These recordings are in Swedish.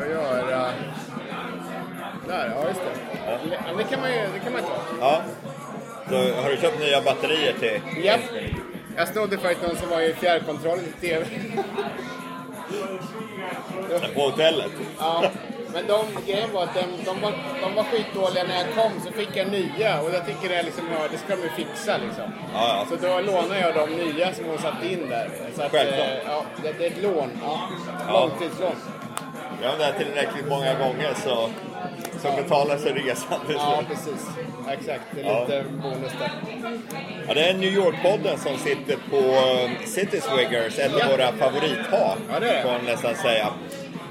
Jag gör... eh, Där, ja just det. Ja, Det kan man ju det kan man ta. Ja. Så har du köpt nya batterier till? Japp. Jag snodde faktiskt någon som var i fjärrkontrollen till TV. På hotellet? Ja, men de, grejen var att de, de, var, de var skitdåliga när jag kom, så fick jag nya. Och jag tycker det, liksom, ja, det ska de ju fixa liksom. Ja, ja. Så då lånade jag de nya som hon satte in där. Så att, Självklart. eh, ja, det, det är ett lån. Ja. Ja. Långtidslån. Ja, men det är tillräckligt många gånger så, så betalar sig resan till Ja, precis. Exakt. Det är Ja. lite bonus där. Ja, det är New York-podden som sitter på um, City Swiggers, ett Ja. av våra favorithak, Ja, det är får man nästan säga.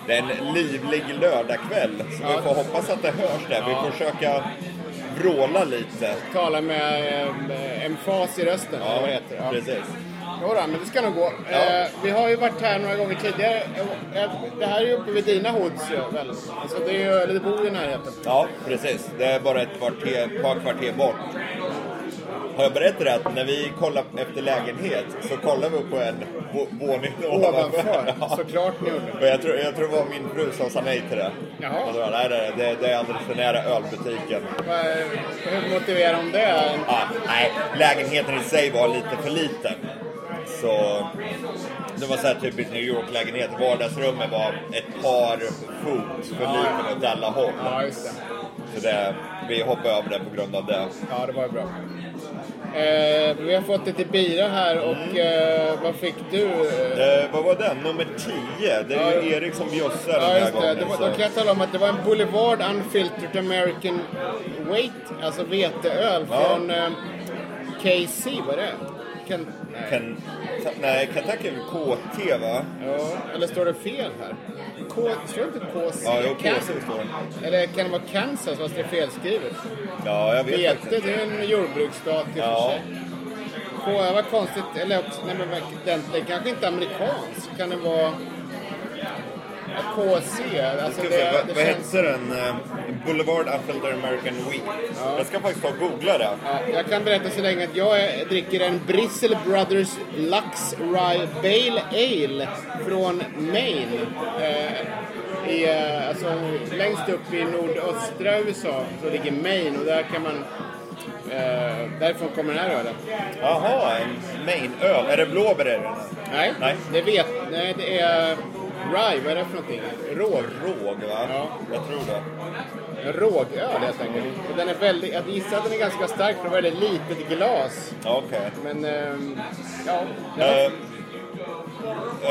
Det är en livlig lördagkväll, så Ja. vi får hoppas att det hörs där. Vi får försöka vråla lite. Tala med eh, emfas i rösten, eller vad det heter. Ja. precis. Jo då, men det ska nog gå. Ja. Eh, vi har ju varit här några gånger tidigare. Eh, Det här är ju uppe vid dina hoods ju, väl? Alltså det är ju, eller det bor i närheten. Ja, precis. Det är bara ett kvarter, par kvarter bort. Har jag berättat att när vi kollade efter lägenhet så kollade vi på en vå- våning Ovanför, Ja. såklart ni gjorde. Jag, tror, jag tror det var min fru som sa nej till det. Jaha. Då, nej, det, det är alldeles för nära ölbutiken. Hur motiverar de det? Ja, nej, lägenheten i sig var lite för liten. Så det var så här typiskt New York-lägenhet. Vardagsrummet var ett par fot för liten åt alla håll. Ja, just det. Så det, vi hoppade över det på grund av det. Ja, det var ju bra. Eh, vi har fått lite bira här och eh, vad fick du? Eh, vad var den? Nummer 10. Det är ju Ja. Erik som bjussar den Ja, här just det. gången. det var, så- då kan jag tala om att det var en Boulevard Unfiltered American Wheat, alltså veteöl Ja. från eh, KC, vad är det? Ken, nej. Ken, nej, Kentucky är väl KT va? Ja, eller står det fel här? K, står det inte KC? Ja, jo, KC står det. Eller kan det vara Kansas fast det är felskrivet? Ja, jag vet Vete, faktiskt det är en jordbruksstat i och Ja. för sig. K, vad konstigt. Eller också, nej men den, är kanske inte amerikansk. Kan det vara KC? Alltså det, vad, det vad känns... hette den? Boulevard Unfiltered American Wheat. Ja. Jag ska faktiskt ta och googla det. Ja, jag kan berätta så länge att jag dricker en Bristol Brothers Lux Rye Bale Ale från Maine. Eh, i, eh, alltså, längst upp i nordöstra USA så ligger Maine och där kan man... Eh, därifrån kommer den här ölen. Jaha, en Maine-öl. Är det blåbär i den? Nej, Nej. det vet... Nej, det är... Rye, vad är det för någonting? Råg. Råg va? Ja. Jag tror det. Rågöl helt enkelt. Den är väldigt... Jag gissar att den är ganska stark för det var väldigt litet glas. Okej. Men, ehm, ja. Eh,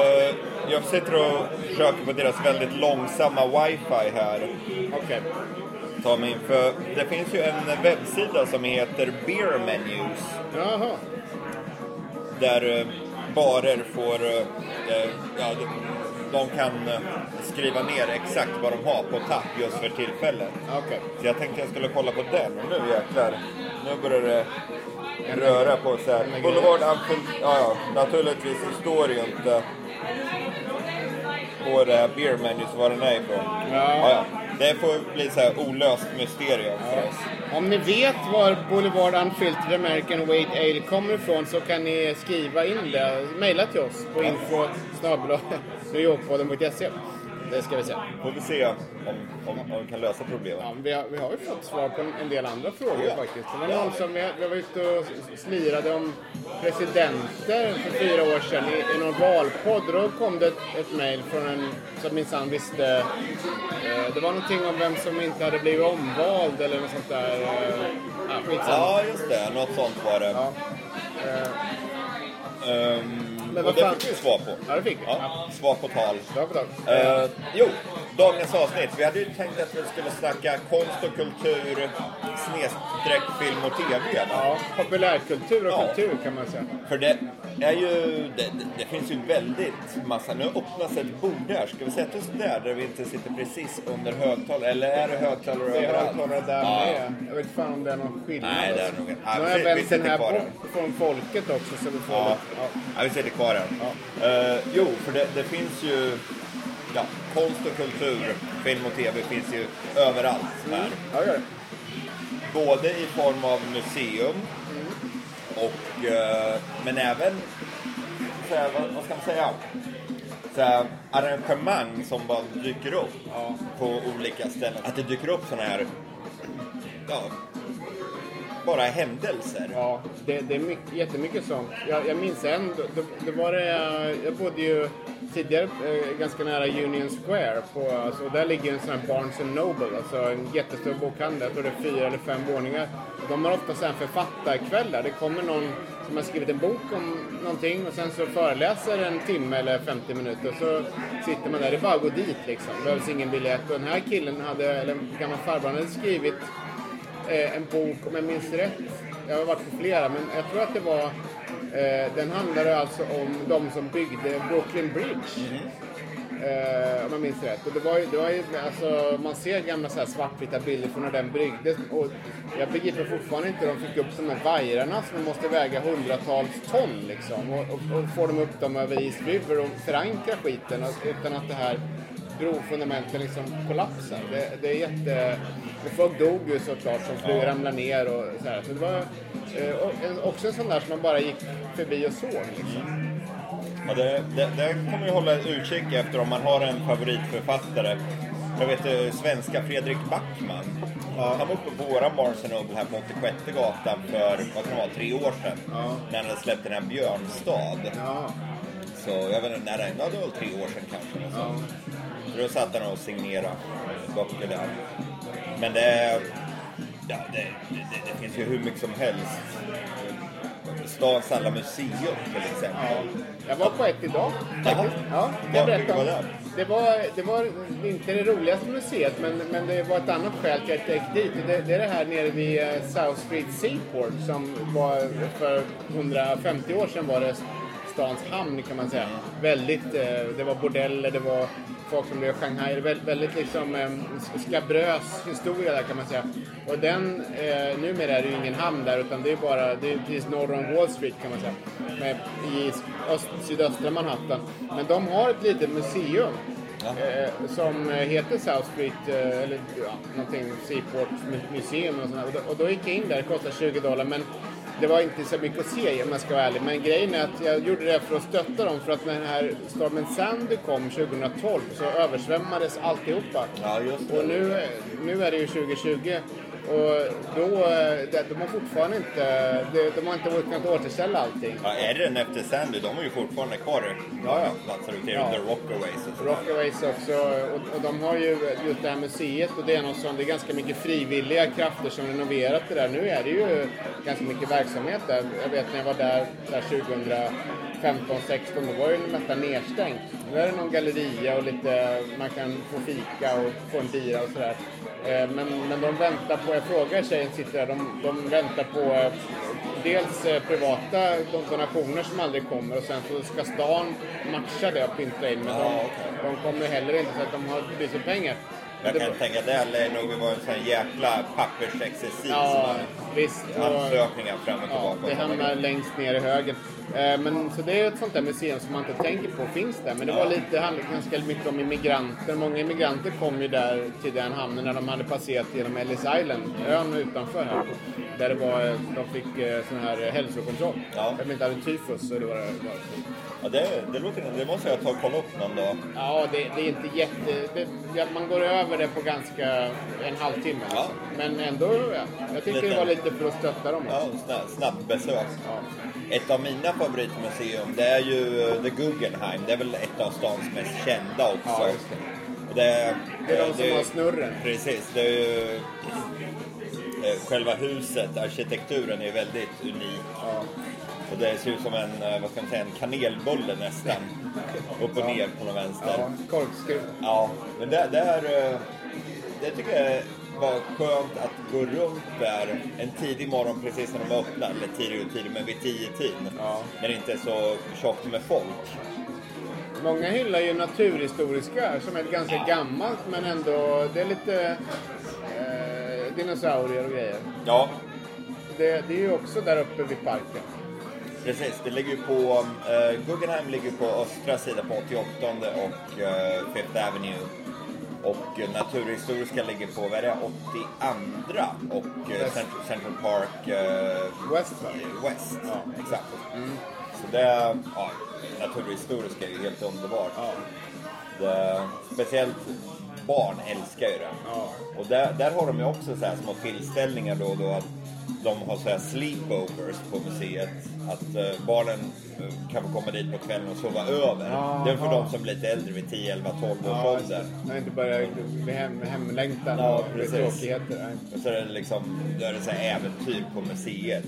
eh, jag sitter och försöker på deras väldigt långsamma wifi här. Okej. Ta mig in för det finns ju en webbsida som heter Beer Menus. Jaha. Där eh, barer får, eh, eh, ja, de, de kan eh, skriva ner exakt vad de har på tapp just för tillfället. Okej. Så jag tänkte jag skulle kolla på den och nu jäklar, nu börjar det röra på sig här. Boulevard Unfiltered, ja ja, naturligtvis så står det ju inte på det här beer menus var den är ifrån. Ja, ja. Det får bli så här olöst mysterium för oss. Om ni vet var Boulevard Unfiltered American Wheat Ale kommer ifrån så kan ni skriva in det. Mejla till oss på info. Det ska vi se. Får vi se om, om, om vi kan lösa problemet. Ja, vi, har, vi har ju fått svar på en, en del andra frågor Ja. faktiskt. Det var någon som vi, vi var ute och slirade om presidenter för fyra år sedan i, i någon valpodd. Då kom det ett, ett mejl från en som minsann visste. Eh, det var någonting om vem som inte hade blivit omvald eller något sånt där. Eh, ja, just det. Något sånt var det. Ja. Eh, Ehm, Men och det fick vi svar på. ja, det fick vi. Ja, svar på tal. Bra på dag. Eh, jo, dagens avsnitt. Vi hade ju tänkt att vi skulle snacka konst och kultur, snedstreck film och TV. Ja, populärkultur och Ja. kultur kan man säga. För det är ju, det, det, finns ju väldigt massa. Nu öppnas ett bord där. Ska vi sätta oss där, där vi inte sitter precis under högtalare? Eller är det högtalare Det är överallt? högtalare där Ja. med. Jag vet fan om det är någon skillnad. Nej, det är nog inte. Nu Ja, har vi- jag vänt den här bort här. från folket också så vi får Ja. Ja. Ja, vi sitter kvar här. Eh, jo, för det, det finns ju ja, konst och kultur, film och tv finns ju överallt här. Ja, det. både i form av museum och, eh, men även, så här, vad, vad ska man säga? Så här, arrangemang som bara dyker upp Ja. på olika ställen. Att det dyker upp sådana här, ja, bara händelser. Ja, det, det är mycket, jättemycket sånt. Jag, jag minns en, då, då var det, jag bodde ju tidigare eh, ganska nära Union Square. På, alltså, där ligger en sån här Barnes Noble, alltså en jättestor bokhandel. Jag tror det är fyra eller fem våningar. De har ofta så här författarkvällar. Det kommer någon som har skrivit en bok om någonting och sen så föreläser en timme eller 50 minuter. Och så sitter man där. Det är bara att gå dit liksom. Det behövs ingen biljett. Och den här killen hade, eller gammal farbror, hade skrivit eh, en bok, om jag minns rätt. Jag har varit på flera, men jag tror att det var... Eh, den handlade alltså om de som byggde Brooklyn Bridge. Eh, om jag minns rätt. Och det var ju, det var ju, alltså, man ser gamla så här svartvita bilder från när den byggdes. Och jag begriper fortfarande inte hur de fick upp de här vajrarna som måste väga hundratals ton. Liksom, och, och, och får de upp dem över East River och förankra skiten utan att det här brofundamenten liksom kollapsar. Det, det är jätte... Och folk dog ju såklart som flög, ramlade ner och så här. Så det var eh, också en sån där som man bara gick förbi och såg. Liksom. Ja, det, det, det kommer jag hålla utkik efter om man har en favoritförfattare. Jag vet eh, svenska Fredrik Backman. Han var uppe på våran Barnes Noble här på 86 gatan för, vad kan det vara, tre år sedan. När han hade släppt den här Björnstad. Ja. Så jag vet inte, när det, ja, var väl tre år sedan kanske. eller Så då satt han och signerade böcker där. Men det, ja, det, det, det, finns ju hur mycket som helst. Stans alla museum till exempel. Jag var på ett idag. Jaha. Ja, Ja, jag berättade om. det? Det var, det var inte det roligaste museet, men, men det var ett annat skäl till att jag gick dit. Det, det är det här nere vid eh, South Street Seaport som var för 150 år sedan var det stans hamn kan man säga. Väldigt, eh, det var bordeller, det var folk som blev i Shanghai. Väldigt, väldigt liksom eh, skabrös historia där kan man säga. Och den, eh, numera är det ju ingen hamn där utan det är bara, det är precis norr om Wall Street kan man säga. Med, I öst, sydöstra Manhattan. Men de har ett litet museum. Eh, som heter South Street, eh, eller ja, någonting, Seaport Mu- Museum och, sådär. och, då, och då gick jag in där, det kostade 20 dollar. Men det var inte så mycket att se om jag ska vara ärlig. Men grejen är att jag gjorde det för att stötta dem. För att när den här stormen Sandy kom 2012 så översvämmades alltihopa. Ja, just det. Och nu, nu är det ju 2020. Och då, eh, de, de har fortfarande inte, de, de har inte kunnat återställa allting. Ja, är det den efter Sandy? De är ju fortfarande kvar Ja, ja. platser ute Ja. Rockaways och sådär. Rockaways också. Och, och de har ju just det här museet och det är något som, det är ganska mycket frivilliga krafter som renoverat det där. Nu är det ju ganska mycket verksamhet där. Jag vet när jag var där, där 2015, 16 då var ju nästan nedstängt. Nu är det någon galleria och lite, man kan få fika och få en bira och sådär. Eh, Men, men de väntar på, jag frågar tjejen sitter där, de, de väntar på eh, dels eh, privata donationer som aldrig kommer och sen så ska stan matcha det och pynta in. Men Ja, de, okej. de kommer heller inte så att de har så mycket pengar. Jag kan tänka det lär nog vara en sån jäkla pappersexercis. Ja, visst. Ansökningar fram och ja, tillbaka. det hamnar längst ner i högen. Eh, Men, så det är ett sånt där museum som man inte tänker på finns där. Men det var lite, handlade ganska mycket om immigranter. Många immigranter kom ju där till den hamnen när de hade passerat genom Ellis Island, ön utanför här. Där det var, de fick eh, sån här hälsokontroll. Ja. De inte hade tyfus så det var, var Ja, det, det, låter, det måste jag ta och kolla upp någon dag. Ja, det, det är inte jätte... Det, man går över det på ganska en halvtimme. Ja. Liksom. Men ändå, ja. Jag tycker Lite. det var lite för att stötta dem. Ja, Också. snabb, snabbbesök. Ja. Ett av mina favoritmuseum, det är ju eh, The Guggenheim. Det är väl ett av stans mest kända också. Ja, det. Det, Det är de som har snurren. Precis, det är ju... eh, Själva huset, arkitekturen är väldigt unik. Ja. Och det ser ut som en, eh, vad ska man säga, en kanelbulle nästan. Upp och ner på någon vänster. Ja, korkskruv. Ja, men det, det här... Det tycker jag var skönt att gå runt där en tidig morgon precis när de öppnar. Eller tidig och tidig, men vid tio tiden. Ja. När det inte är så tjockt med folk. Många hyllar ju naturhistoriska som är ganska gammalt men ändå, det är lite eh, dinosaurier och grejer. Ja, Det, det är ju också där uppe vid parken. Precis. Det ligger ju på... Uh, Guggenheim ligger på östra sidan på 88 och uh, Fifth Avenue. Och eh, Naturhistoriska ligger på, vad är det, 82 och eh, West. Cent- Central Park eh, West va? West. Ja. Exakt. Så det, ja, Naturhistoriska är ju helt underbart. Ja. Det, speciellt barn älskar ju det. Ja. Och där, där har de ju också så här små tillställningar då och då att de har så här sleepovers på museet. Att eh, barnen eh, kan få komma dit på kvällen och sova över. Ja, det är för ja. de som är lite äldre, vid 10, 11, 12 års Ja, ålder. när det inte börjar bli hem, hemlängtan Ja, och precis. tråkigheter. Och så är det liksom, då är det så här äventyr på museet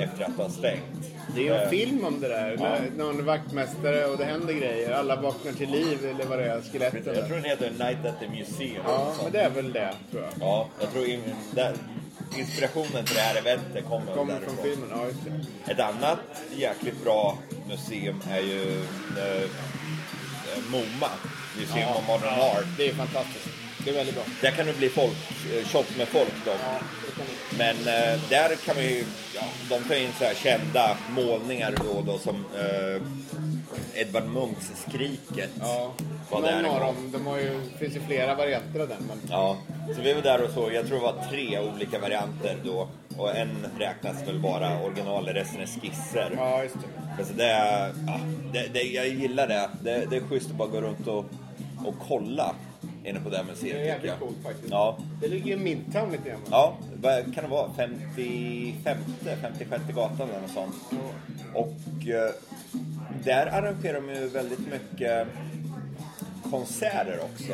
efter att det har stängt. Mm. Det är en Eh, film om det där. Ja. Någon vaktmästare och det händer grejer. Alla vaknar till liv eller vad det är, skeletten. Jag tror den heter Night at the Museum. Ja, men det är väl det, tror jag. Ja, jag tror in, där, inspirationen till det här eventet kommer, Kommer därifrån. från filmen, ja just det. Ett annat jäkligt bra museum är ju eh, eh, MoMA, Museum of Modern Art. Det är fantastiskt. Det är väldigt bra. Där kan det bli folk, eh, tjockt med folk då. Ja. Men eh, där kan vi ju, ja, de tar in så här kända målningar då då som eh, Edvard Munchs Skriket. Ja. Är Någon av dem, de har ju, finns ju flera varianter av den. Men... Ja, så vi var där och såg, jag tror det var tre olika varianter då. Och en räknas väl bara original, resten är skisser. Ja, just det. Så det, ja, det, det, jag gillar det. det. Det är schysst att bara gå runt och, och kolla inne på det här museet. Det är jävligt jag. coolt faktiskt. Ja, Det ligger i Midtown lite grann. ja, vad kan det vara? 55, 56 gatan eller något sånt. Och eh, där arrangerar de ju väldigt mycket konserter också.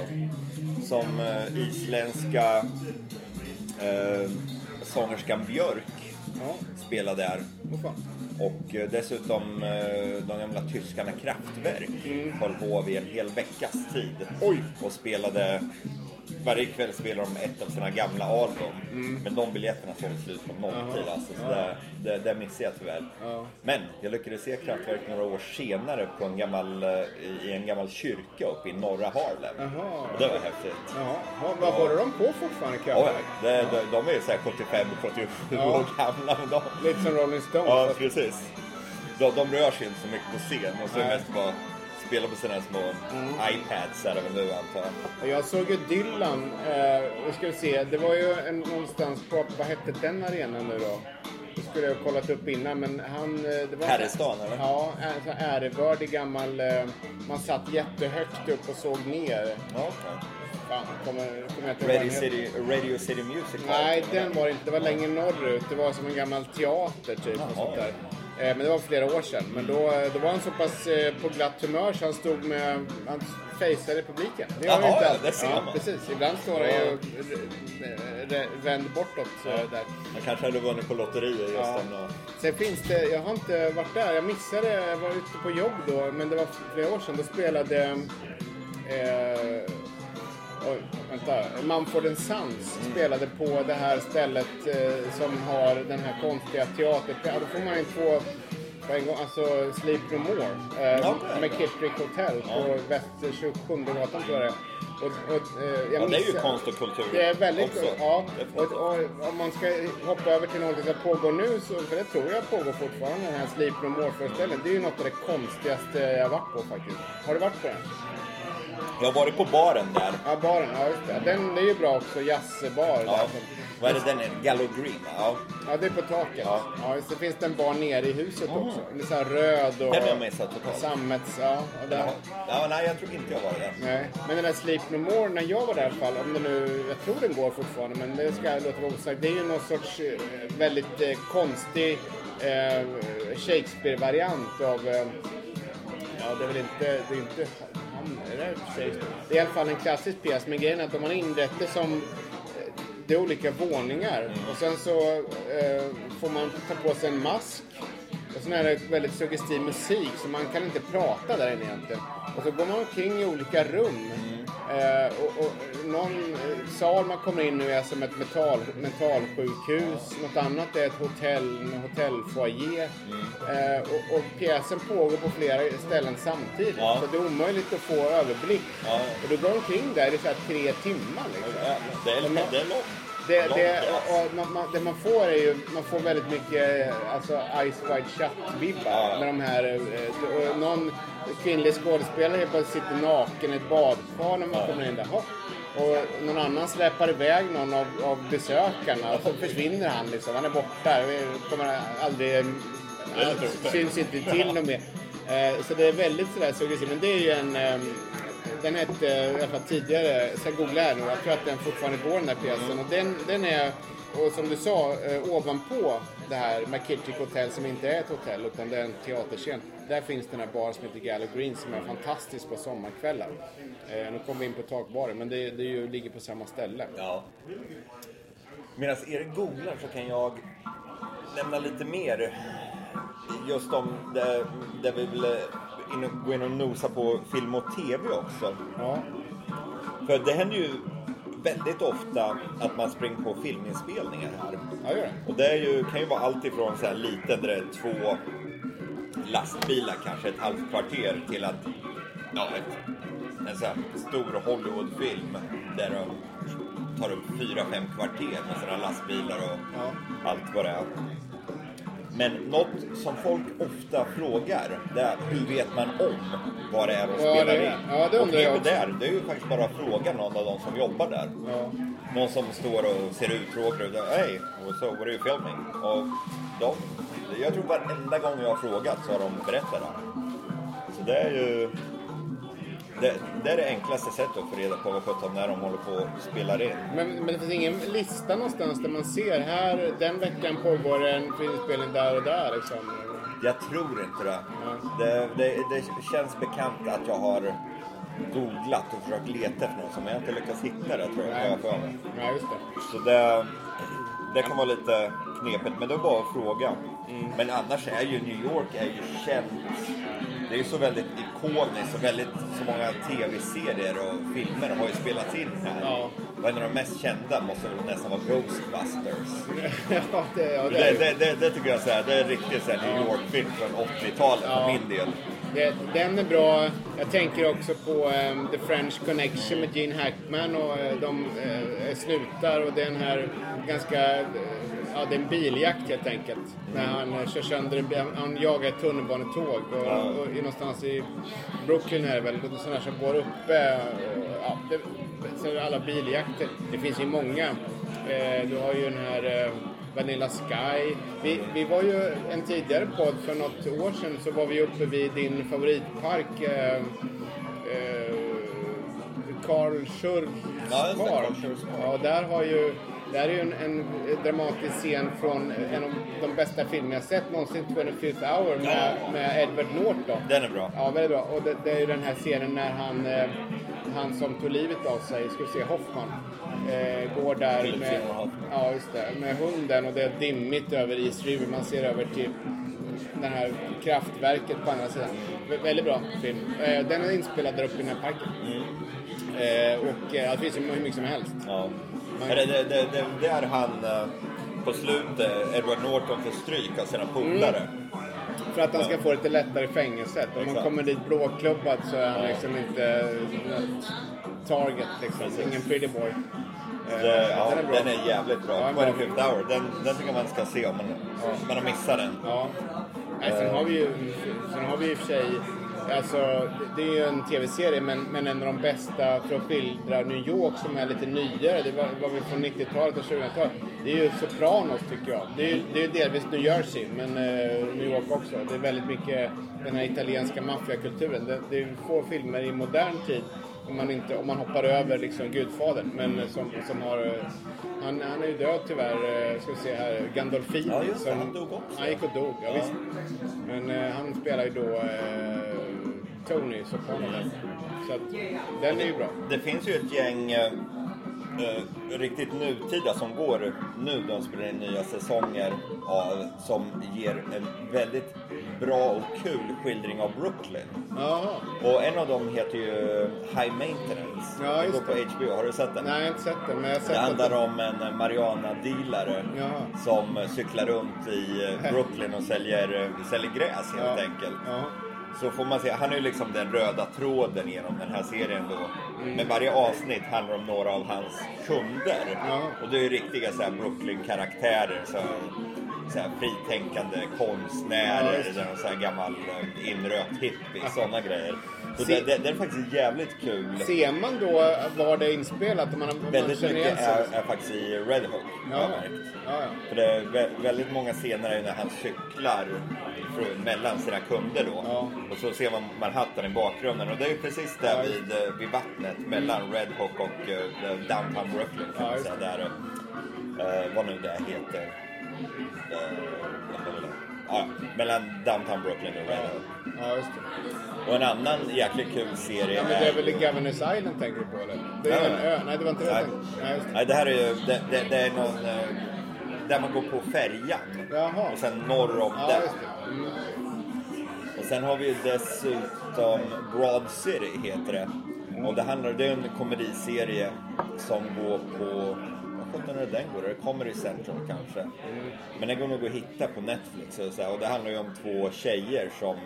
Som eh, isländska eh, sångerskan Björk Ja, spelar där. fan. Och eh, dessutom eh, de gamla tyskarna Kraftwerk höll på vid en hel veckas tid. Oj. Och spelade, varje kväll spelade de ett av sina gamla album. Men de biljetterna sålde slut på nolltid alltså. Så det, det, det missade jag tyvärr. Ja. Men jag lyckades se Kraftwerk några år senare på en gammal, eh, i en gammal kyrka uppe i norra Harlem. Och det var häftigt. Jaha, ja, vad håller de på fortfarande Ja, Kraftwerk? det, de, de är ju såhär 75, 77 Ja. år gamla. De, Lite som Rolling Stones. Ja, precis. De, de rör sig inte så mycket på scen och så Nej. mest bara spela på sina små iPads är det väl nu antar jag. Jag såg ju Dylan, eh, ska vi se, det var ju en, någonstans på, vad hette den arenan nu då? Det skulle jag ha kollat upp innan men han... eh, Det var Herrestan, eller? Ja, en här ärevördig gammal... eh, Man satt jättehögt upp och såg ner. Ja, okay. Fan, kommer, kommer jag inte Radio. City, Radio City Music Nej, den var det inte. Det var längre norrut. Det var som en gammal teater typ. Och Jaha. sånt där. Eh, Men det var flera år sedan. Men då, då var han så pass eh, på glatt humör så han stod med... Han faceade publiken. Det gör Jaha, inte ja, alltid. det ser man. precis. Ibland står han ju eh, vänd bortåt eh, där. Han kanske hade vunnit på lotterier just Ja. den dagen. Sen finns det, jag har inte varit där, jag missade, jag var ute på jobb då, men det var flera år sedan. Då spelade, eh, oj, vänta, Mumford Sons spelade på det här stället eh, som har den här konstiga teatern. Ja, då får man ju två på en gång, alltså Sleep No More eh, Okej. med Kittrick Hotel på väst 27 gatan tror jag det är. Och, och, eh, Ja, det är ju konst och kultur det är väldigt också. Ja, och, och om man ska hoppa över till något som pågår nu, så, för det tror jag pågår fortfarande, den här Sleep No More-föreställningen. Det är ju något av det konstigaste jag varit på faktiskt. Har du varit på den? Jag har varit på baren där. Ja, baren. Ja, just det. Den är ju bra också. Jazzbar. Ja. där. Vad är det den är? Gallo Green? Ja. Ja, det är på taket. Ja. Ja. så finns det en bar nere i huset också. Den är så här röd och... Den har jag missat totalt. Sammets... Ja, och där. Ja. nej jag tror inte jag var där. Nej, men den där Sleep No More, när jag var där i alla fall, om det nu, jag tror den går fortfarande, men det ska jag låta vara osagt. Det är ju någon sorts eh, väldigt eh, konstig eh, Shakespeare-variant av, eh, ja det är väl inte, det är inte det är i alla fall en klassisk pjäs, men grejen är att de har inrett det som eh, det är olika våningar. Och sen så eh, får man ta på sig en mask och sen är det väldigt suggestiv musik så man kan inte prata där inne egentligen. Och så går man omkring i olika rum. Eh, och, och någon eh, sal man kommer in i är som ett mental, mentalsjukhus. Något annat är ett hotell, en hotellfoyer. Eh, och, och pjäsen pågår på flera ställen samtidigt. Ja. Så det är omöjligt att få överblick. Ja. Och du går omkring där i så här tre timmar. Liksom. Det är, det är långt. Det, det, man, man, det man får är ju, man får väldigt mycket alltså Ice Wide Shut-vibbar med de här, eh, någon kvinnlig skådespelare helt plötsligt sitter naken i ett badkar när man kommer in där. Och någon annan släpar iväg någon av, av besökarna och så försvinner han liksom. Han är borta. Vi kommer aldrig... Syns inte till något mer. Eh, Så det är väldigt sådär suggestivt. Men det är ju en... Den hette, eh, i alla fall tidigare, så jag googlar här nu. Jag tror att den fortfarande går den där pjäsen. Och den, den är, och som du sa, eh, ovanpå det här McKittrick Hotel som inte är ett hotell utan det är en teaterscen. Där finns den här baren som heter Gallo Green som är fantastisk på sommarkvällar. Eh, nu kommer vi in på takbaren men det, det ju, ligger på samma ställe. Ja. Medan Erik googlar så kan jag nämna lite mer just om det, det vi vill in, gå in och nosa på film och TV också. Ja, För det händer ju väldigt ofta att man springer på filminspelningar här. ja gör det. Och det är ju, kan ju vara allt ifrån så här liten där det är två lastbilar kanske ett halvt kvarter till att ja, en så här stor Hollywoodfilm där de tar upp fyra, fem kvarter med sina lastbilar och Ja. allt vad det är. Men något som folk ofta frågar, det är hur vet man om vad det är de Ja, spelar det är- in? ja, det och knepet där, det är ju faktiskt bara att fråga någon av de som jobbar där. Ja. Någon som står och ser uttråkad ut. Hej, so what are you filming? Och de, jag tror varenda gång jag har frågat så har de berättat det. Så det är ju... Det, det är det enklaste sättet att få reda på vad sjutton när de håller på och spelar in. Men, men det finns ingen lista någonstans där man ser här, den veckan pågår en filmspelning där och där liksom. Jag tror inte det. Det, det. det känns bekant att jag har googlat och försökt leta efter något som jag inte lyckats hitta det tror jag. har jag. Ja, just det. Så det, det kan vara lite knepigt, men det är bara att fråga. Mm. Men annars är ju New York är ju känt. Det är ju så väldigt ikoniskt och väldigt så många tv-serier och filmer har ju spelats in här. Ja. Och en av de mest kända måste väl nästan vara Ghostbusters. ja, det, ja, det, Det, är det, det, det tycker jag så här, det är en riktig så här New York-film från 80-talet Ja. för min del. det, den är bra. Jag tänker också på ehm, The French Connection med Gene Hackman och eh, de eh, slutar och den här ganska, eh, ja det är en biljakt helt enkelt. När han eh, kör sönder, han jagar ett tunnelbanetåg och, Ja. och, är någonstans i Brooklyn är det väl, sådana som går uppe. Och, ja, det, så är det alla biljakter. Det finns ju många. Eh, du har ju den här eh, Vanilla Sky. Vi, vi var ju en tidigare podd för något år sedan så var vi uppe vid din favoritpark eh, eh, Karl Schurz Ja. Karl Schurz. Ja, och där har ju där är ju en, en dramatisk scen från en av de bästa filmer jag sett någonsin, 25th hour med, Ja. med Edward Norton. Den är bra. Ja, väldigt bra. Och det, det är ju den här scenen när han, eh, han som tog livet av sig, ska vi se, Hoffman, eh, går där med, ja, just det, med hunden och det är dimmigt över East River. Man ser över till det här kraftverket på andra sidan. Vä- väldigt bra film. Eh, den är inspelad där uppe i den här parken. Eh, och eh, det finns ju hur mycket som helst. Ja. Men det, det, det, det, där han eh, på slutet, Edward Norton får stryk av sina polare. För att han ska få lite lättare i fängelset. Om Exakt. kommer dit blåklubbad så är han liksom inte något target liksom. Ingen pretty boy. Eh, Det, ja, den är bra. den är jävligt bra. Ja, den är bra. 25th hour, den, den tycker man ska se om man, man har missat den. Ja. Nej, sen har vi ju sen har vi i och för sig, alltså det är ju en tv-serie men, men en av de bästa för att skildra New York som är lite nyare, det var, var vi från 90-talet och 2000-talet. Det är ju Sopranos tycker jag. Det är det är delvis New Jersey men eh, New York också. Det är väldigt mycket den här italienska maffiakulturen. Det, det är få filmer i modern tid om man, inte, om man hoppar över liksom Gudfadern. Men som, som har, eh, han, han är ju död tyvärr, eh, ska vi se här, Gandolfini. Ja, just det, som- han dog också. Han gick och dog, ja, Ja. visst. Men eh, han spelar ju då eh, Tony Soprano där. Så att den är ju bra. Det finns ju ett gäng eh, eh, riktigt nutida som går nu. De spelar in nya säsonger av, som ger en väldigt bra och kul skildring av Brooklyn. Jaha. Och en av dem heter ju High Maintenance. Ja, Det just går på HBO. Har du sett den? Nej, jag har inte sett den, men jag har sett Det handlar att- om en Mariana-dealare Jaha. som cyklar runt i eh, Brooklyn och säljer, eh, säljer gräs helt Ja. enkelt. Ja. Så får man se, han är ju liksom den röda tråden genom den här serien då. Mm. Men varje avsnitt handlar om några av hans kunder. Ja. Och det är ju riktiga så här Brooklyn-karaktärer. Så, så här fritänkande Ja, konstnärer, någon så här gammal eh, inrökt hippie, sådana grejer. Så det, det, det är faktiskt jävligt kul. Ser man då var det är inspelat? Man, man Väldigt mycket är, är faktiskt i Red Hook. Ja. Ja, ja. För det är vä- väldigt många scener är när han cyklar mellan sina kunder då. Ja. Och så ser man Manhattan i bakgrunden. Och det är ju precis där vid, eh, vid vattnet mellan Red Hook och uh, downtown Brooklyn kan man säga. Där, uh, vad nu det heter. Uh, ja, mellan downtown Brooklyn och Red Hook. ja, just det. Och en annan jäkligt kul serie Ja, men det är väl Governors Island tänker du på eller? Det är Ja, en ö. Nej, det var inte det jag Nej. tänkte. Nej, just det. Nej, det här är ju, det, det, det är någon, eh, där man går på färjan. Jaha. Och sen norr om Ja, det. Mm. Och sen har vi ju dessutom Broad City heter det. Och det handlar, det är en komediserie som går på, vad sjutton är det den går? Det Comedy Central kanske? Men den går nog att hitta på Netflix och så här. Och det handlar ju om två tjejer som,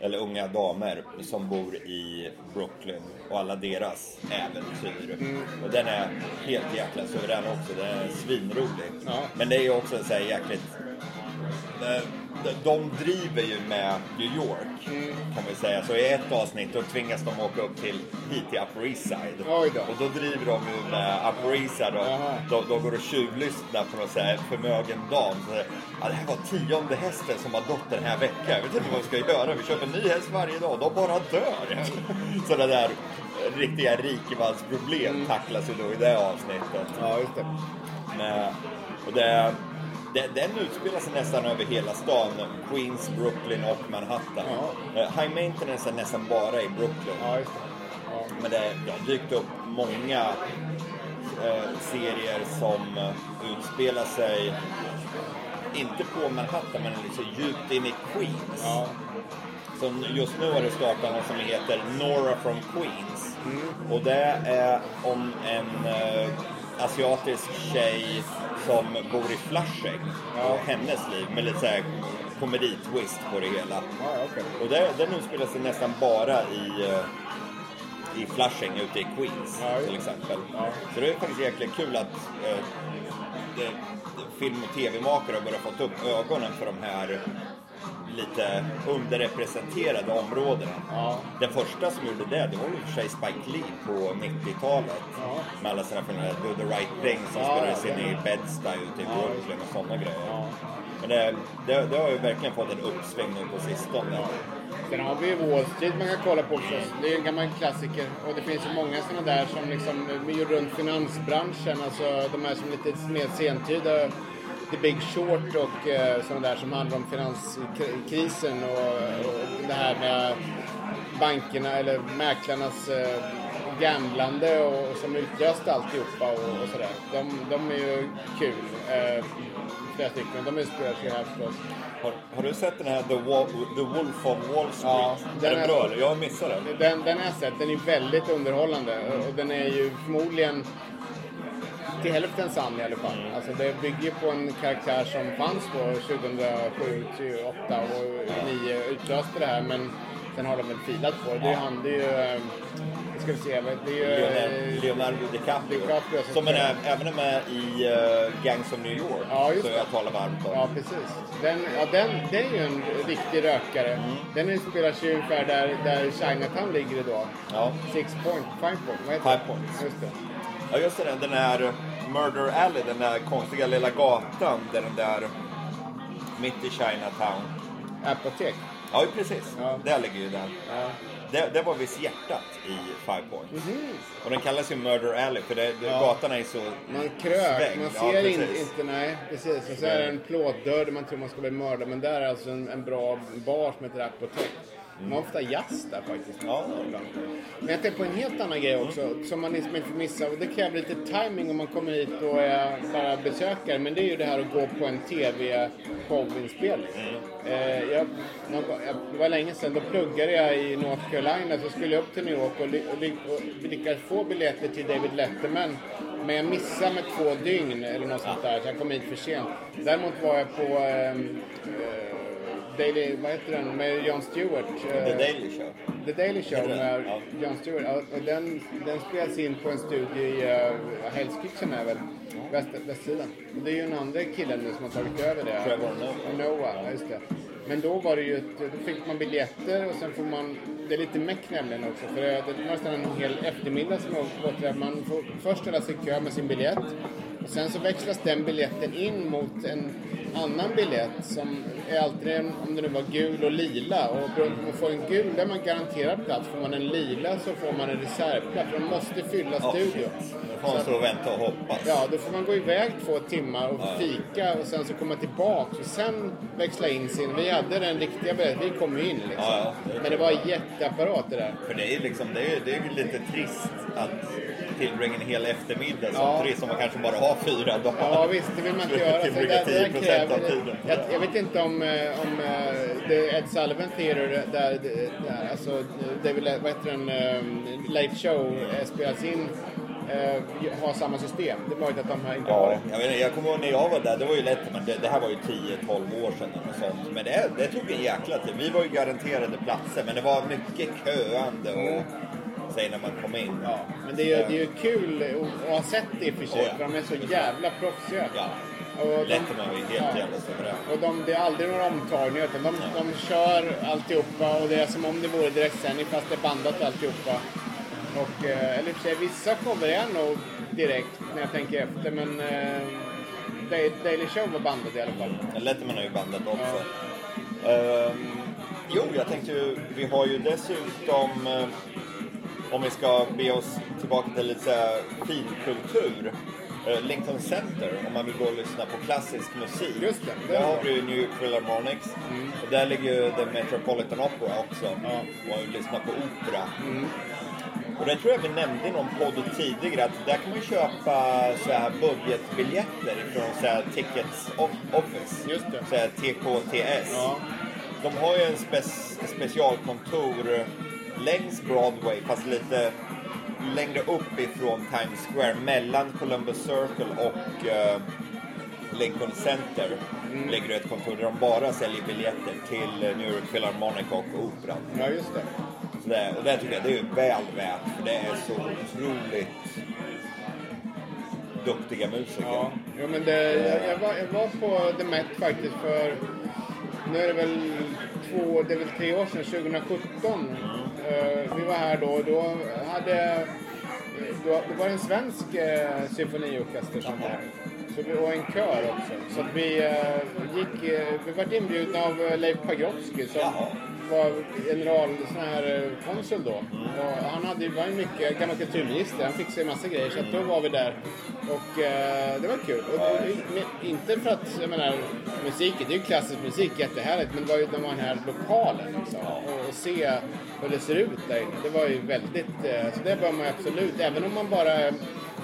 eller unga damer som bor i Brooklyn och alla deras äventyr. Och den är helt jäkla suverän också. Den är svinrolig. Ja. Men det är ju också så här jäkligt de- driver ju med New York kan vi säga. Så i ett avsnitt då tvingas de åka upp till hit till Upper East Side. Då. Och då driver de ju med Upper East Side. Och de, de går och tjuvlyssnar på någon så här förmögen dam. Så, ja, det här var tionde hästen som har dött den här veckan. Jag vet inte vad vi ska göra. Vi köper en ny häst varje dag. De bara dör. Så det där riktiga rikemansproblem tacklas ju då i det avsnittet. Ja, just det. Men, och det, det, den utspelar sig nästan över hela stan. Queens, Brooklyn och Manhattan. Ja. Eh, High Maintenance är nästan bara i Brooklyn. Ja, det. Ja. Men det, det har dykt upp många eh, serier som utspelar sig inte på Manhattan men liksom djupt in i Queens. Ja. Så just nu har det startat något som heter Nora from Queens. Och det är om en eh, asiatisk tjej som bor i Flushing. Och hennes liv med lite såhär komeditwist på det hela. Ja, okej. Och det, den utspelar sig nästan bara i, eh, i Flushing ute i Queens Ja, till exempel. Ja. Så det är faktiskt jäkligt kul att eh, det, film och tv-makare har börjat fått upp ögonen för de här lite underrepresenterade områdena. Ja. Den första som gjorde det, det var ju för sig Spike Lee på 90-talet. Ja. Med alla sina filmer, Do the right thing som Ja, spelades ja, in i Bed-Stuy ute i Ja, Brooklyn och sådana grejer. Men det, det, det har ju verkligen fått en uppsving nu på sistone. Sen har vi ju Wall Street man kan kolla på förstås. Det är en gammal klassiker. Och det finns ju många sådana där som liksom runt finansbranschen. Alltså de här som är lite mer sentida. The Big Short och eh, sådana där som handlar om finanskrisen och, och det här med bankerna eller mäklarnas eh, gamblande och, och som utlöste alltihopa och, och sådär. De, de är ju kul. Eh, flera stycken. De utspelar sig här förstås. Har, har du sett den här The, Wall, The Wolf of Wall Street? Ja, är den den är- bra eller? Jag har missat den. Den, den har jag sett. Den är väldigt underhållande och den är ju förmodligen till hälften sann i alla fall. Alltså det bygger på en karaktär som fanns då 2007, 2008 och 2009 utlöste det här men sen har de väl filat på det. Det är han, det är ju... eh, vad ska vi se, det är ju... Leonardo, eh, Leonardo DiCaprio. DiCaprio som som spelar. även är med i uh, Gangs of New York. Ja, just som det. jag talar varmt om. Ja, precis. Den, ja, den, det är ju en riktig rökare. Mm. Den utspelar sig ungefär där, där Chinatown ligger idag. Ja. Six point, five point, vad heter Five? Points. Just det. Ja, just det. Den där Murder Alley, den där konstiga lilla gatan där den där mitt i Chinatown. Apotek. Ja, precis. Ja. Där ligger ju den. Ja. Det, det var visst hjärtat i Five Points. Och den kallas ju Murder Alley för det, det. Ja. gatan är så Man krök, svängd. man Ja, ser in, precis. inte, nej precis. Och så är det en plåtdörr där man tror man ska bli mördad. Men där är alltså en, en bra bar som heter Apotek. Man har ofta jazz där faktiskt. Ja. Men jag tänker på en helt annan grej också som man liksom inte får missa. Och det kräver lite timing om man kommer hit och är bara besökare. Men det är ju det här att gå på en TV-showinspelning. Eh, jag, någon jag, det var länge sedan, då pluggade jag i North Carolina. Så skulle jag upp till New York och, och, och lyckades få biljetter till David Letterman. Men jag missade med två dygn eller något sånt där, så jag kom hit för sent. Däremot var jag på ehm, eh, Daily, vad heter den, med Jon Stewart. eh, The Daily Show. The Daily Show med Ja. Jon Stewart. Ja, och den, den spelas in på en studio i uh, Hell's Kitchen är väl, väst, västsidan. Och det är ju en andra killen nu som har tagit över det. Trevor Noah. Noah, ja, just det. Men då var det ju, ett, då fick man biljetter och sen får man, det är lite meck nämligen också för det, var nästan en hel eftermiddag som jag. Man får först ställa sig i kö med sin biljett och sen så växlas den biljetten in mot en annan biljett som är alltid, om det nu var gul och lila. Och beroende på om man får en gul, där man garanterad plats. Får man en lila så får man en reservplats. De måste fylla Ja, studion. Då får man stå och vänta och hoppas. Ja, då får man gå iväg två timmar och fika och sen så komma tillbaks och sen växla in sin. Vi hade den riktiga biljetten, vi kom ju in liksom. Ja, ja. Men det var en jätteapparat det där. För det är ju liksom, det är, det är lite trist att tillbringa en hel eftermiddag som Ja. turist som man kanske bara har fyra dagar. Ja visst, det vill man inte göra. Så Tillbringa det, det 10% av kräver, tiden. jag, jag vet inte om, eh, om eh, det Ed Sullivan Theater där, där alltså, det är väl, vad heter den, um, Late Show eh, spelas in eh, har samma system. Det är möjligt att de här inte har Ja, det. jag, vet, inte, jag kommer ihåg när jag var där, det var ju lätt, men det, det här var ju 10-12 år sedan eller sånt. Men det, det tog en jäkla tid. Vi var ju garanterade platser, men det var mycket köande och säg när man kom in. Ja, men det är, ju- det är ju kul att, ha sett det i och för sig, för de är så jävla proffsiga. Ja, Och de- lätt att man var helt ja. jävla suverän. Och de, det är aldrig några omtagningar utan de, de kör alltihopa och det är som om det vore direktsändning fast det är bandat alltihopa. Och, eh, eller i och för sig, vissa shower är nog direkt när jag tänker efter men eh, Daily Show var bandat i alla fall. Letterman har ju bandat också. Ehm, jo, jag tänkte ju, vi har ju dessutom, eh, om vi ska be oss tillbaka till lite finkultur, Lincoln Center, om man vill gå och lyssna på klassisk musik. Just det, Där är har ju New York Philharmonics. Och där ligger ju The Metropolitan Opera också. Ja. Och lyssna på opera. Och det tror jag vi nämnde i någon podd tidigare att där kan man köpa så här budgetbiljetter från så här Tickets Off- Office. Just det. Så här TKTS. Ja. De har ju en spec- specialkontor längs Broadway fast lite längre upp ifrån Times Square mellan Columbus Circle och eh, Lincoln Center ligger det ett kontor där de bara säljer biljetter till eh, New York Philharmonic och Operan. ja, just det. Så det, och det tycker jag det är väl värt för det är så otroligt duktiga musiker. Ja, jo, men det, jag, jag, var, jag var på The Met faktiskt för, nu är det väl två, det är väl tre år sedan, 2017. Eh, vi var här då och då hade, då, det var en svensk eh, symfoniorkester som var här. Så vi, och en kör också. Så att vi eh, gick, eh, vi var inbjudna av eh, Leif Pagrotsky som Jaha var generalkonsul sån eh, då. Och han hade, var ju mycket gammal kulturminister, han fixade ju massa grejer. Så att då var vi där. Och eh, det var kul. Och, och, inte för att, jag menar, musiken, det är ju klassisk musik, jättehärligt. Men det var ju de var den här lokalen liksom. Och, och se hur det ser ut där inne. Det var ju väldigt, eh, så det bör man ju absolut, även om man bara är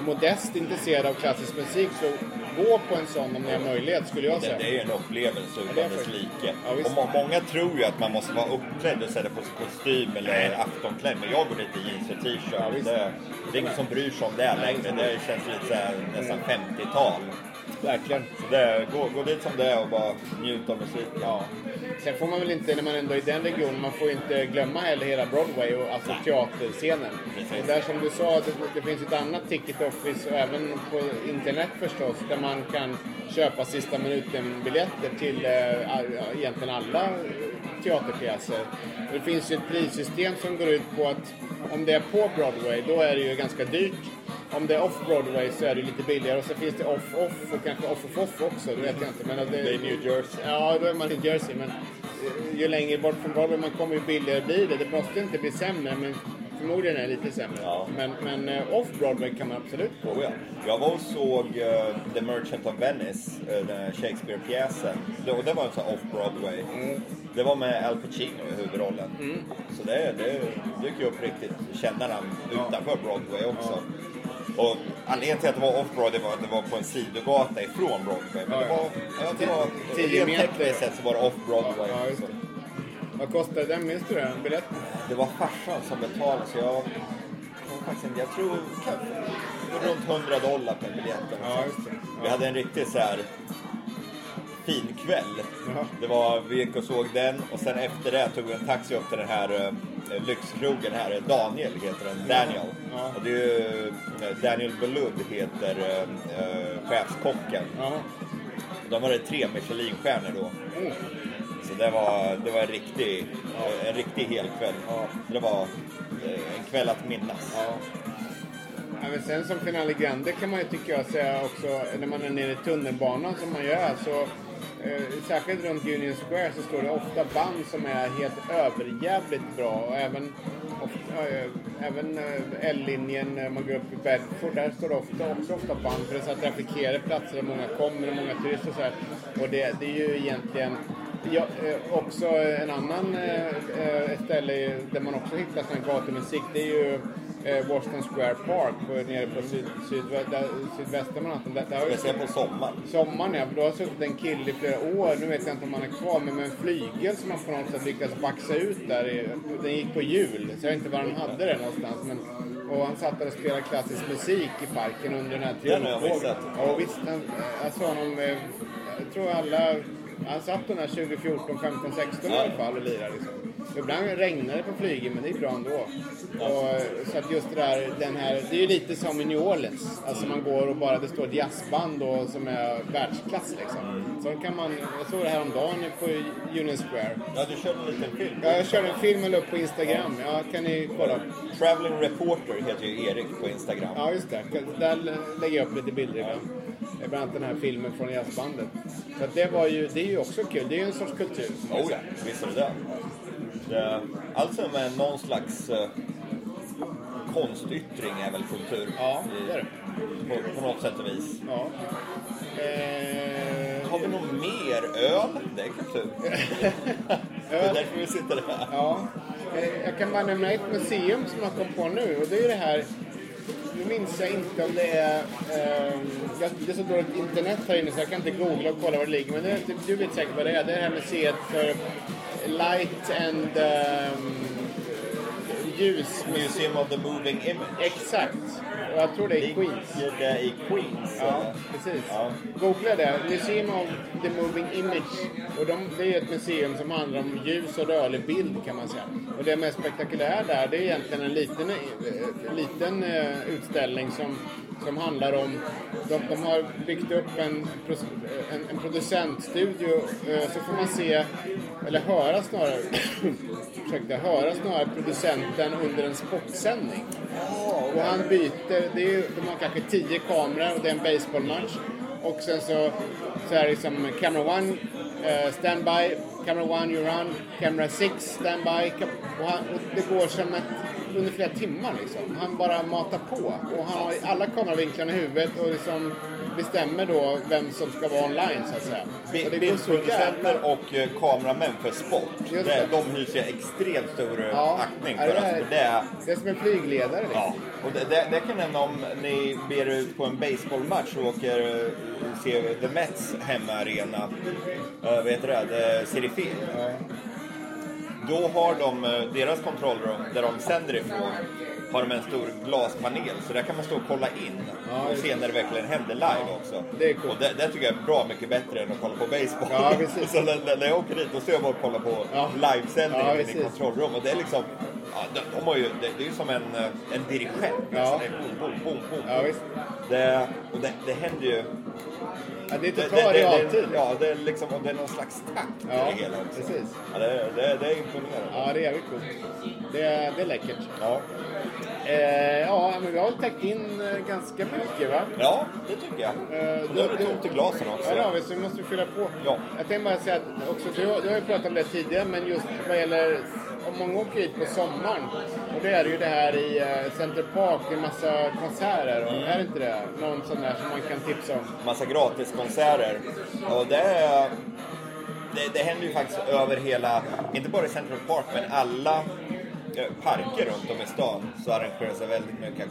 modest intresserad av klassisk musik så gå på en sån om ni har möjlighet skulle jag Det, säga. det är ju en upplevelse det är utan dess like. Ja, och må, många tror ju att man måste vara uppklädd och sätta på sig kostym eller aftonklädd. Men jag går dit i jeans och Ja, t-shirt. visst. det, det är ingen som bryr sig om det längre. Det känns lite så här, nästan 50-tal. Verkligen. Så det, gå, gå dit som det är och bara njut av musiken. Ja. Sen får man väl inte, när man ändå är i den regionen, man får inte glömma heller hela Broadway och alltså teaterscenen. Precis. Och där som du sa, det, det finns ett annat ticket office och även på internet förstås, där man kan köpa sista minuten-biljetter till ja, egentligen alla teaterpjäser. Det finns ju ett prissystem som går ut på att om det är på Broadway, då är det ju ganska dyrt. Om det är off Broadway så är det lite billigare och så finns det off-off och kanske off-off också, det vet jag inte. Men det, Det är New Jersey. Ja, då är man i Jersey. Men eh, ju längre bort från Broadway man kommer, ju billigare blir det. Det måste inte bli sämre, men förmodligen är det lite sämre. Ja. Men, men eh, off-Broadway kan man absolut gå. Oh, ja. Jag var och såg eh, The Merchant of Venice, uh, den Shakespeare-pjäsen. Det, och det var en sån off-Broadway. Det var med Al Pacino i huvudrollen. Så det, det dyker ju upp riktigt kända namn utanför Broadway också. Och anledningen till att det var off-Broadway var att det var på en sidogata ifrån Broadway. Men Ja, det ja. var, det var, Tio rent meter. tekniskt sett så var det off-Broadway. Ja. Vad kostade den? Minns du det? Biljetten? Det var farsan som betalade så jag... jag faktiskt tror kanske runt 100 dollar per biljett. Ja. Vi hade en riktigt så här fin kväll. Jaha. Det var, vi gick och såg den och sen efter det tog vi en taxi upp till den här uh, lyxkrogen här. Daniel heter den. Daniel. Ja. Och det är ju, eh, Daniel Belud heter uh, chefskocken. Ja. De hade tre Michelinstjärnor då. Oh. Så. Det var, det var en riktig, en riktig helkväll. Det var eh, en kväll att minnas. Ja. Ja, men sen som Finale Grande kan man ju tycka jag säga också när man är nere i tunnelbanan som man gör så eh, särskilt runt Union Square så står det ofta band som är helt överjävligt bra och även, eh, även eh, L-linjen när man går upp i Bedford där står det ofta, också ofta band för det är så här trafikerade platser där många kommer och många turister och så här. Och det, det är ju egentligen Ja, eh, också en annan ställe där man också hittar sån här gatumusik det är ju eh, Washington Square Park på, nere på syd, syd, där, sydvästra Manhattan. Där, där Speciellt på sommaren. sommaren ja, för då har suttit en kille i flera år, nu vet jag inte om han är kvar, men med en flygel som han på något sätt lyckats baxa ut där. I, den gick på hjul, så jag vet inte var han hade det någonstans. Men, och han satt där och spelade klassisk musik i parken under den här Den har jag triumfvågen. missat. Ja, visst, han, jag såg honom, eh, jag tror alla, han satt den här 2014, 15, 16 i alla fall och lirade liksom. Ibland regnar det på flyget men det är bra ändå. Och, så att just det där, den här, det är ju lite som i New Orleans. Alltså man går och bara, det står ett jazzband då, som är världsklass liksom. Så kan man, jag såg det här om dagen på Union Square. Ja, du körde en liten film. Ja, jag körde en film och la upp på Instagram. Ja, kan ni kolla? Traveling Reporter heter ju Erik på Instagram. Ja, just det. Där lägger jag upp lite bilder ibland. Bland annat den här filmen från jazzbandet. Så det var ju, det är ju också kul. Det är ju en sorts kultur. Oh ja, visst är det det. Det alltså med någon slags uh, konstyttring är väl kultur? Ja, I- det är det. På, på något sätt och vis. Ja. Eh, Har vi något mer? Öl? Det är kultur. det är därför vi sitter här. Ja. Eh, Jag kan bara nämna ett museum som jag kom på nu och det är det här nu minns jag inte om det är... Eh, det är så dåligt internet här inne så jag kan inte googla och kolla var det ligger. Men det är, du vet säkert vad det är. Det är det här museet för light and um, ljus. Museum of the Moving Image. Exakt. Jag tror det är i Queens. Det i Queens? Ja, eller? precis. Ja. Googla det. Museum of the Moving Image. Och de, det är ett museum som handlar om ljus och rörlig bild kan man säga. Och det mest spektakulära där det är egentligen en liten, eh, liten eh, utställning som, som handlar om... De, de har byggt upp en, en, en producentstudio eh, så får man se, eller höra snarare, ursäkta, höra snarare producenten under en sportsändning. Och han byter, det är, de har kanske tio kameror och det är en baseballmatch. Och sen så, så är det liksom camera one, uh, standby, camera one you run, camera six, standby. Och, han, och det går som ett, under flera timmar liksom. Han bara matar på. Och han har alla kameravinklarna i huvudet och liksom bestämmer då vem som ska vara online så att säga. Och. Bildproducenter och eh, kameramän för sport. Det, det. de hyser jag extremt stor eh, Ja, aktning ja, för. det Alltså, är- för det Det är som en flygledare liksom. ja. Och det, det, det kan hända om ni ber er ut på en baseballmatch och åker eh, se The Mets hemmaarena. Uh, vad heter det? The City Field. Då har de eh, deras kontrollrum där de sänder ifrån har de en stor glaspanel så där kan man stå och kolla in Ja, och se när det verkligen händer live också. det är coolt. Och det, det tycker jag är bra mycket bättre än att kolla på baseball. Ja, så när, när jag åker dit då står jag bara och kollar på Ja. livesändningen Ja, i kontrollrum och det är liksom Ja, de, de har ju, det, det är ju som en, eh, en dirigent. Ja. Alltså, det är boom, boom, boom, boom. Ja, visst. Det, och det, det händer ju... Ja, det är Det, total realtid. Ja, det är liksom det är någon slags takt i Ja, det hela också. precis. Ja, det, det, det är imponerande. Ja, det är jävligt coolt. Det är, det är läckert. Ja. Eh, ja, men vi har väl täckt in eh, ganska mycket va? ja, det tycker jag. Eh, Och nu är det tomt i glasen också. Ja, det har vi, så vi måste fylla på. Ja. Jag tänkte bara säga att också, du, du har ju pratat om det tidigare, men just vad gäller om många åker hit på sommaren. Och det är det ju det här i eh, Center Park, det är massa konserter. Och är det inte det? Någon sån där som man kan tipsa om? massa gratiskonserter. Och det, är- det, det händer ju faktiskt över hela, inte bara i Central Park, men alla eh, parker runt om i stan så arrangeras det väldigt mycket,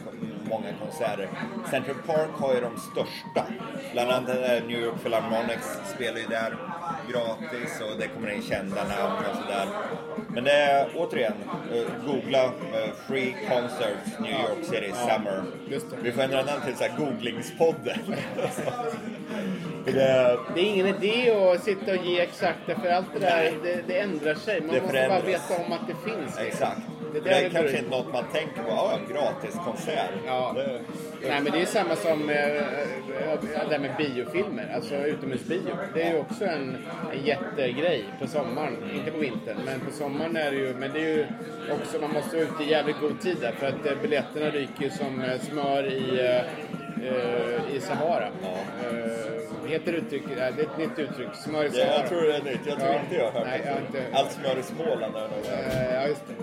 många konserter. Central Park har ju de största. Bland annat eh, New York Philharmonics spelar ju där gratis och det kommer in kända namn och sådär. Men det är återigen, eh, googla eh, Free Concerts New York City Summer. Vi får ändra namn till så här googlingspodden. Det, Det är ingen idé att sitta och ge exakta, för allt det där det, det ändrar sig. Man måste bara veta om att det finns. exakt. Det Det, är är kanske inte något man tänker på. Ja, gratis konsert. Ja. Det, Nej men det är samma som eh, det där med biofilmer, alltså utomhusbio. Det är ju också en, en jättegrej på sommaren, inte på vintern. Men på sommaren är det ju, men det är ju också, man måste vara ute i jävligt god tid där för att eh, biljetterna ryker ju som smör i, eh, i Sahara. Ja. Heter uttryck, nej, det är ett nytt uttryck, smör i Ja, Sahara. jag tror det är nytt. Jag tror Ja. inte jag har hört Nej, det. Allt smör i Småland något sånt. Eh, Ja, just det.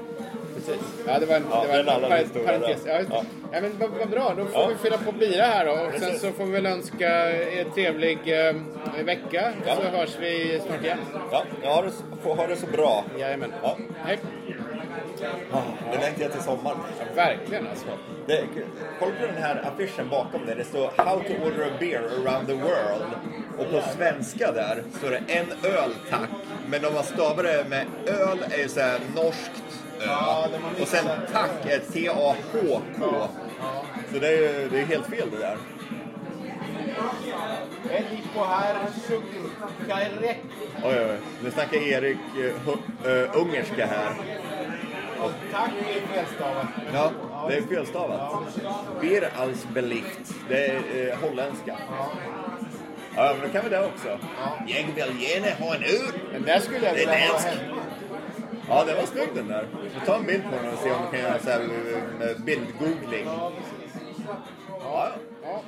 Ja, det var en, Ja, det var en par- historia parentes. Ja. Ja. Ja. men vad, vad bra, då får Ja. vi fylla på bira här då. Och sen så får vi väl önska er trevlig eh, vecka. Ja. Så hörs vi snart igen. Ja, så- får ha det så bra. Jajamän. Ja. Hej. Det längtar jag till sommaren. Ja, verkligen alltså. Det, kolla på den här affischen bakom det. Det står How to order a beer around the world. Och på svenska där står det en öl tack. Men om man stavar det med öl är det så här norskt. Ja, Och sen tack är T-A-H-K. Så det är ju det är helt fel det där. här. Oj, oj, oj. Nu snackar Erik hu- eh, ungerska här. Tack är felstavat. Ja, det är felstavat. Bir als belicht. Det är eh, holländska. Ja, men då kan vi det också. Jag vill gärna ha en öl. Den där skulle jag vilja ha hem. Ja, den var snygg den där. Vi tar en bild på den och ser om vi kan göra så här bildgoogling. Ja, ja.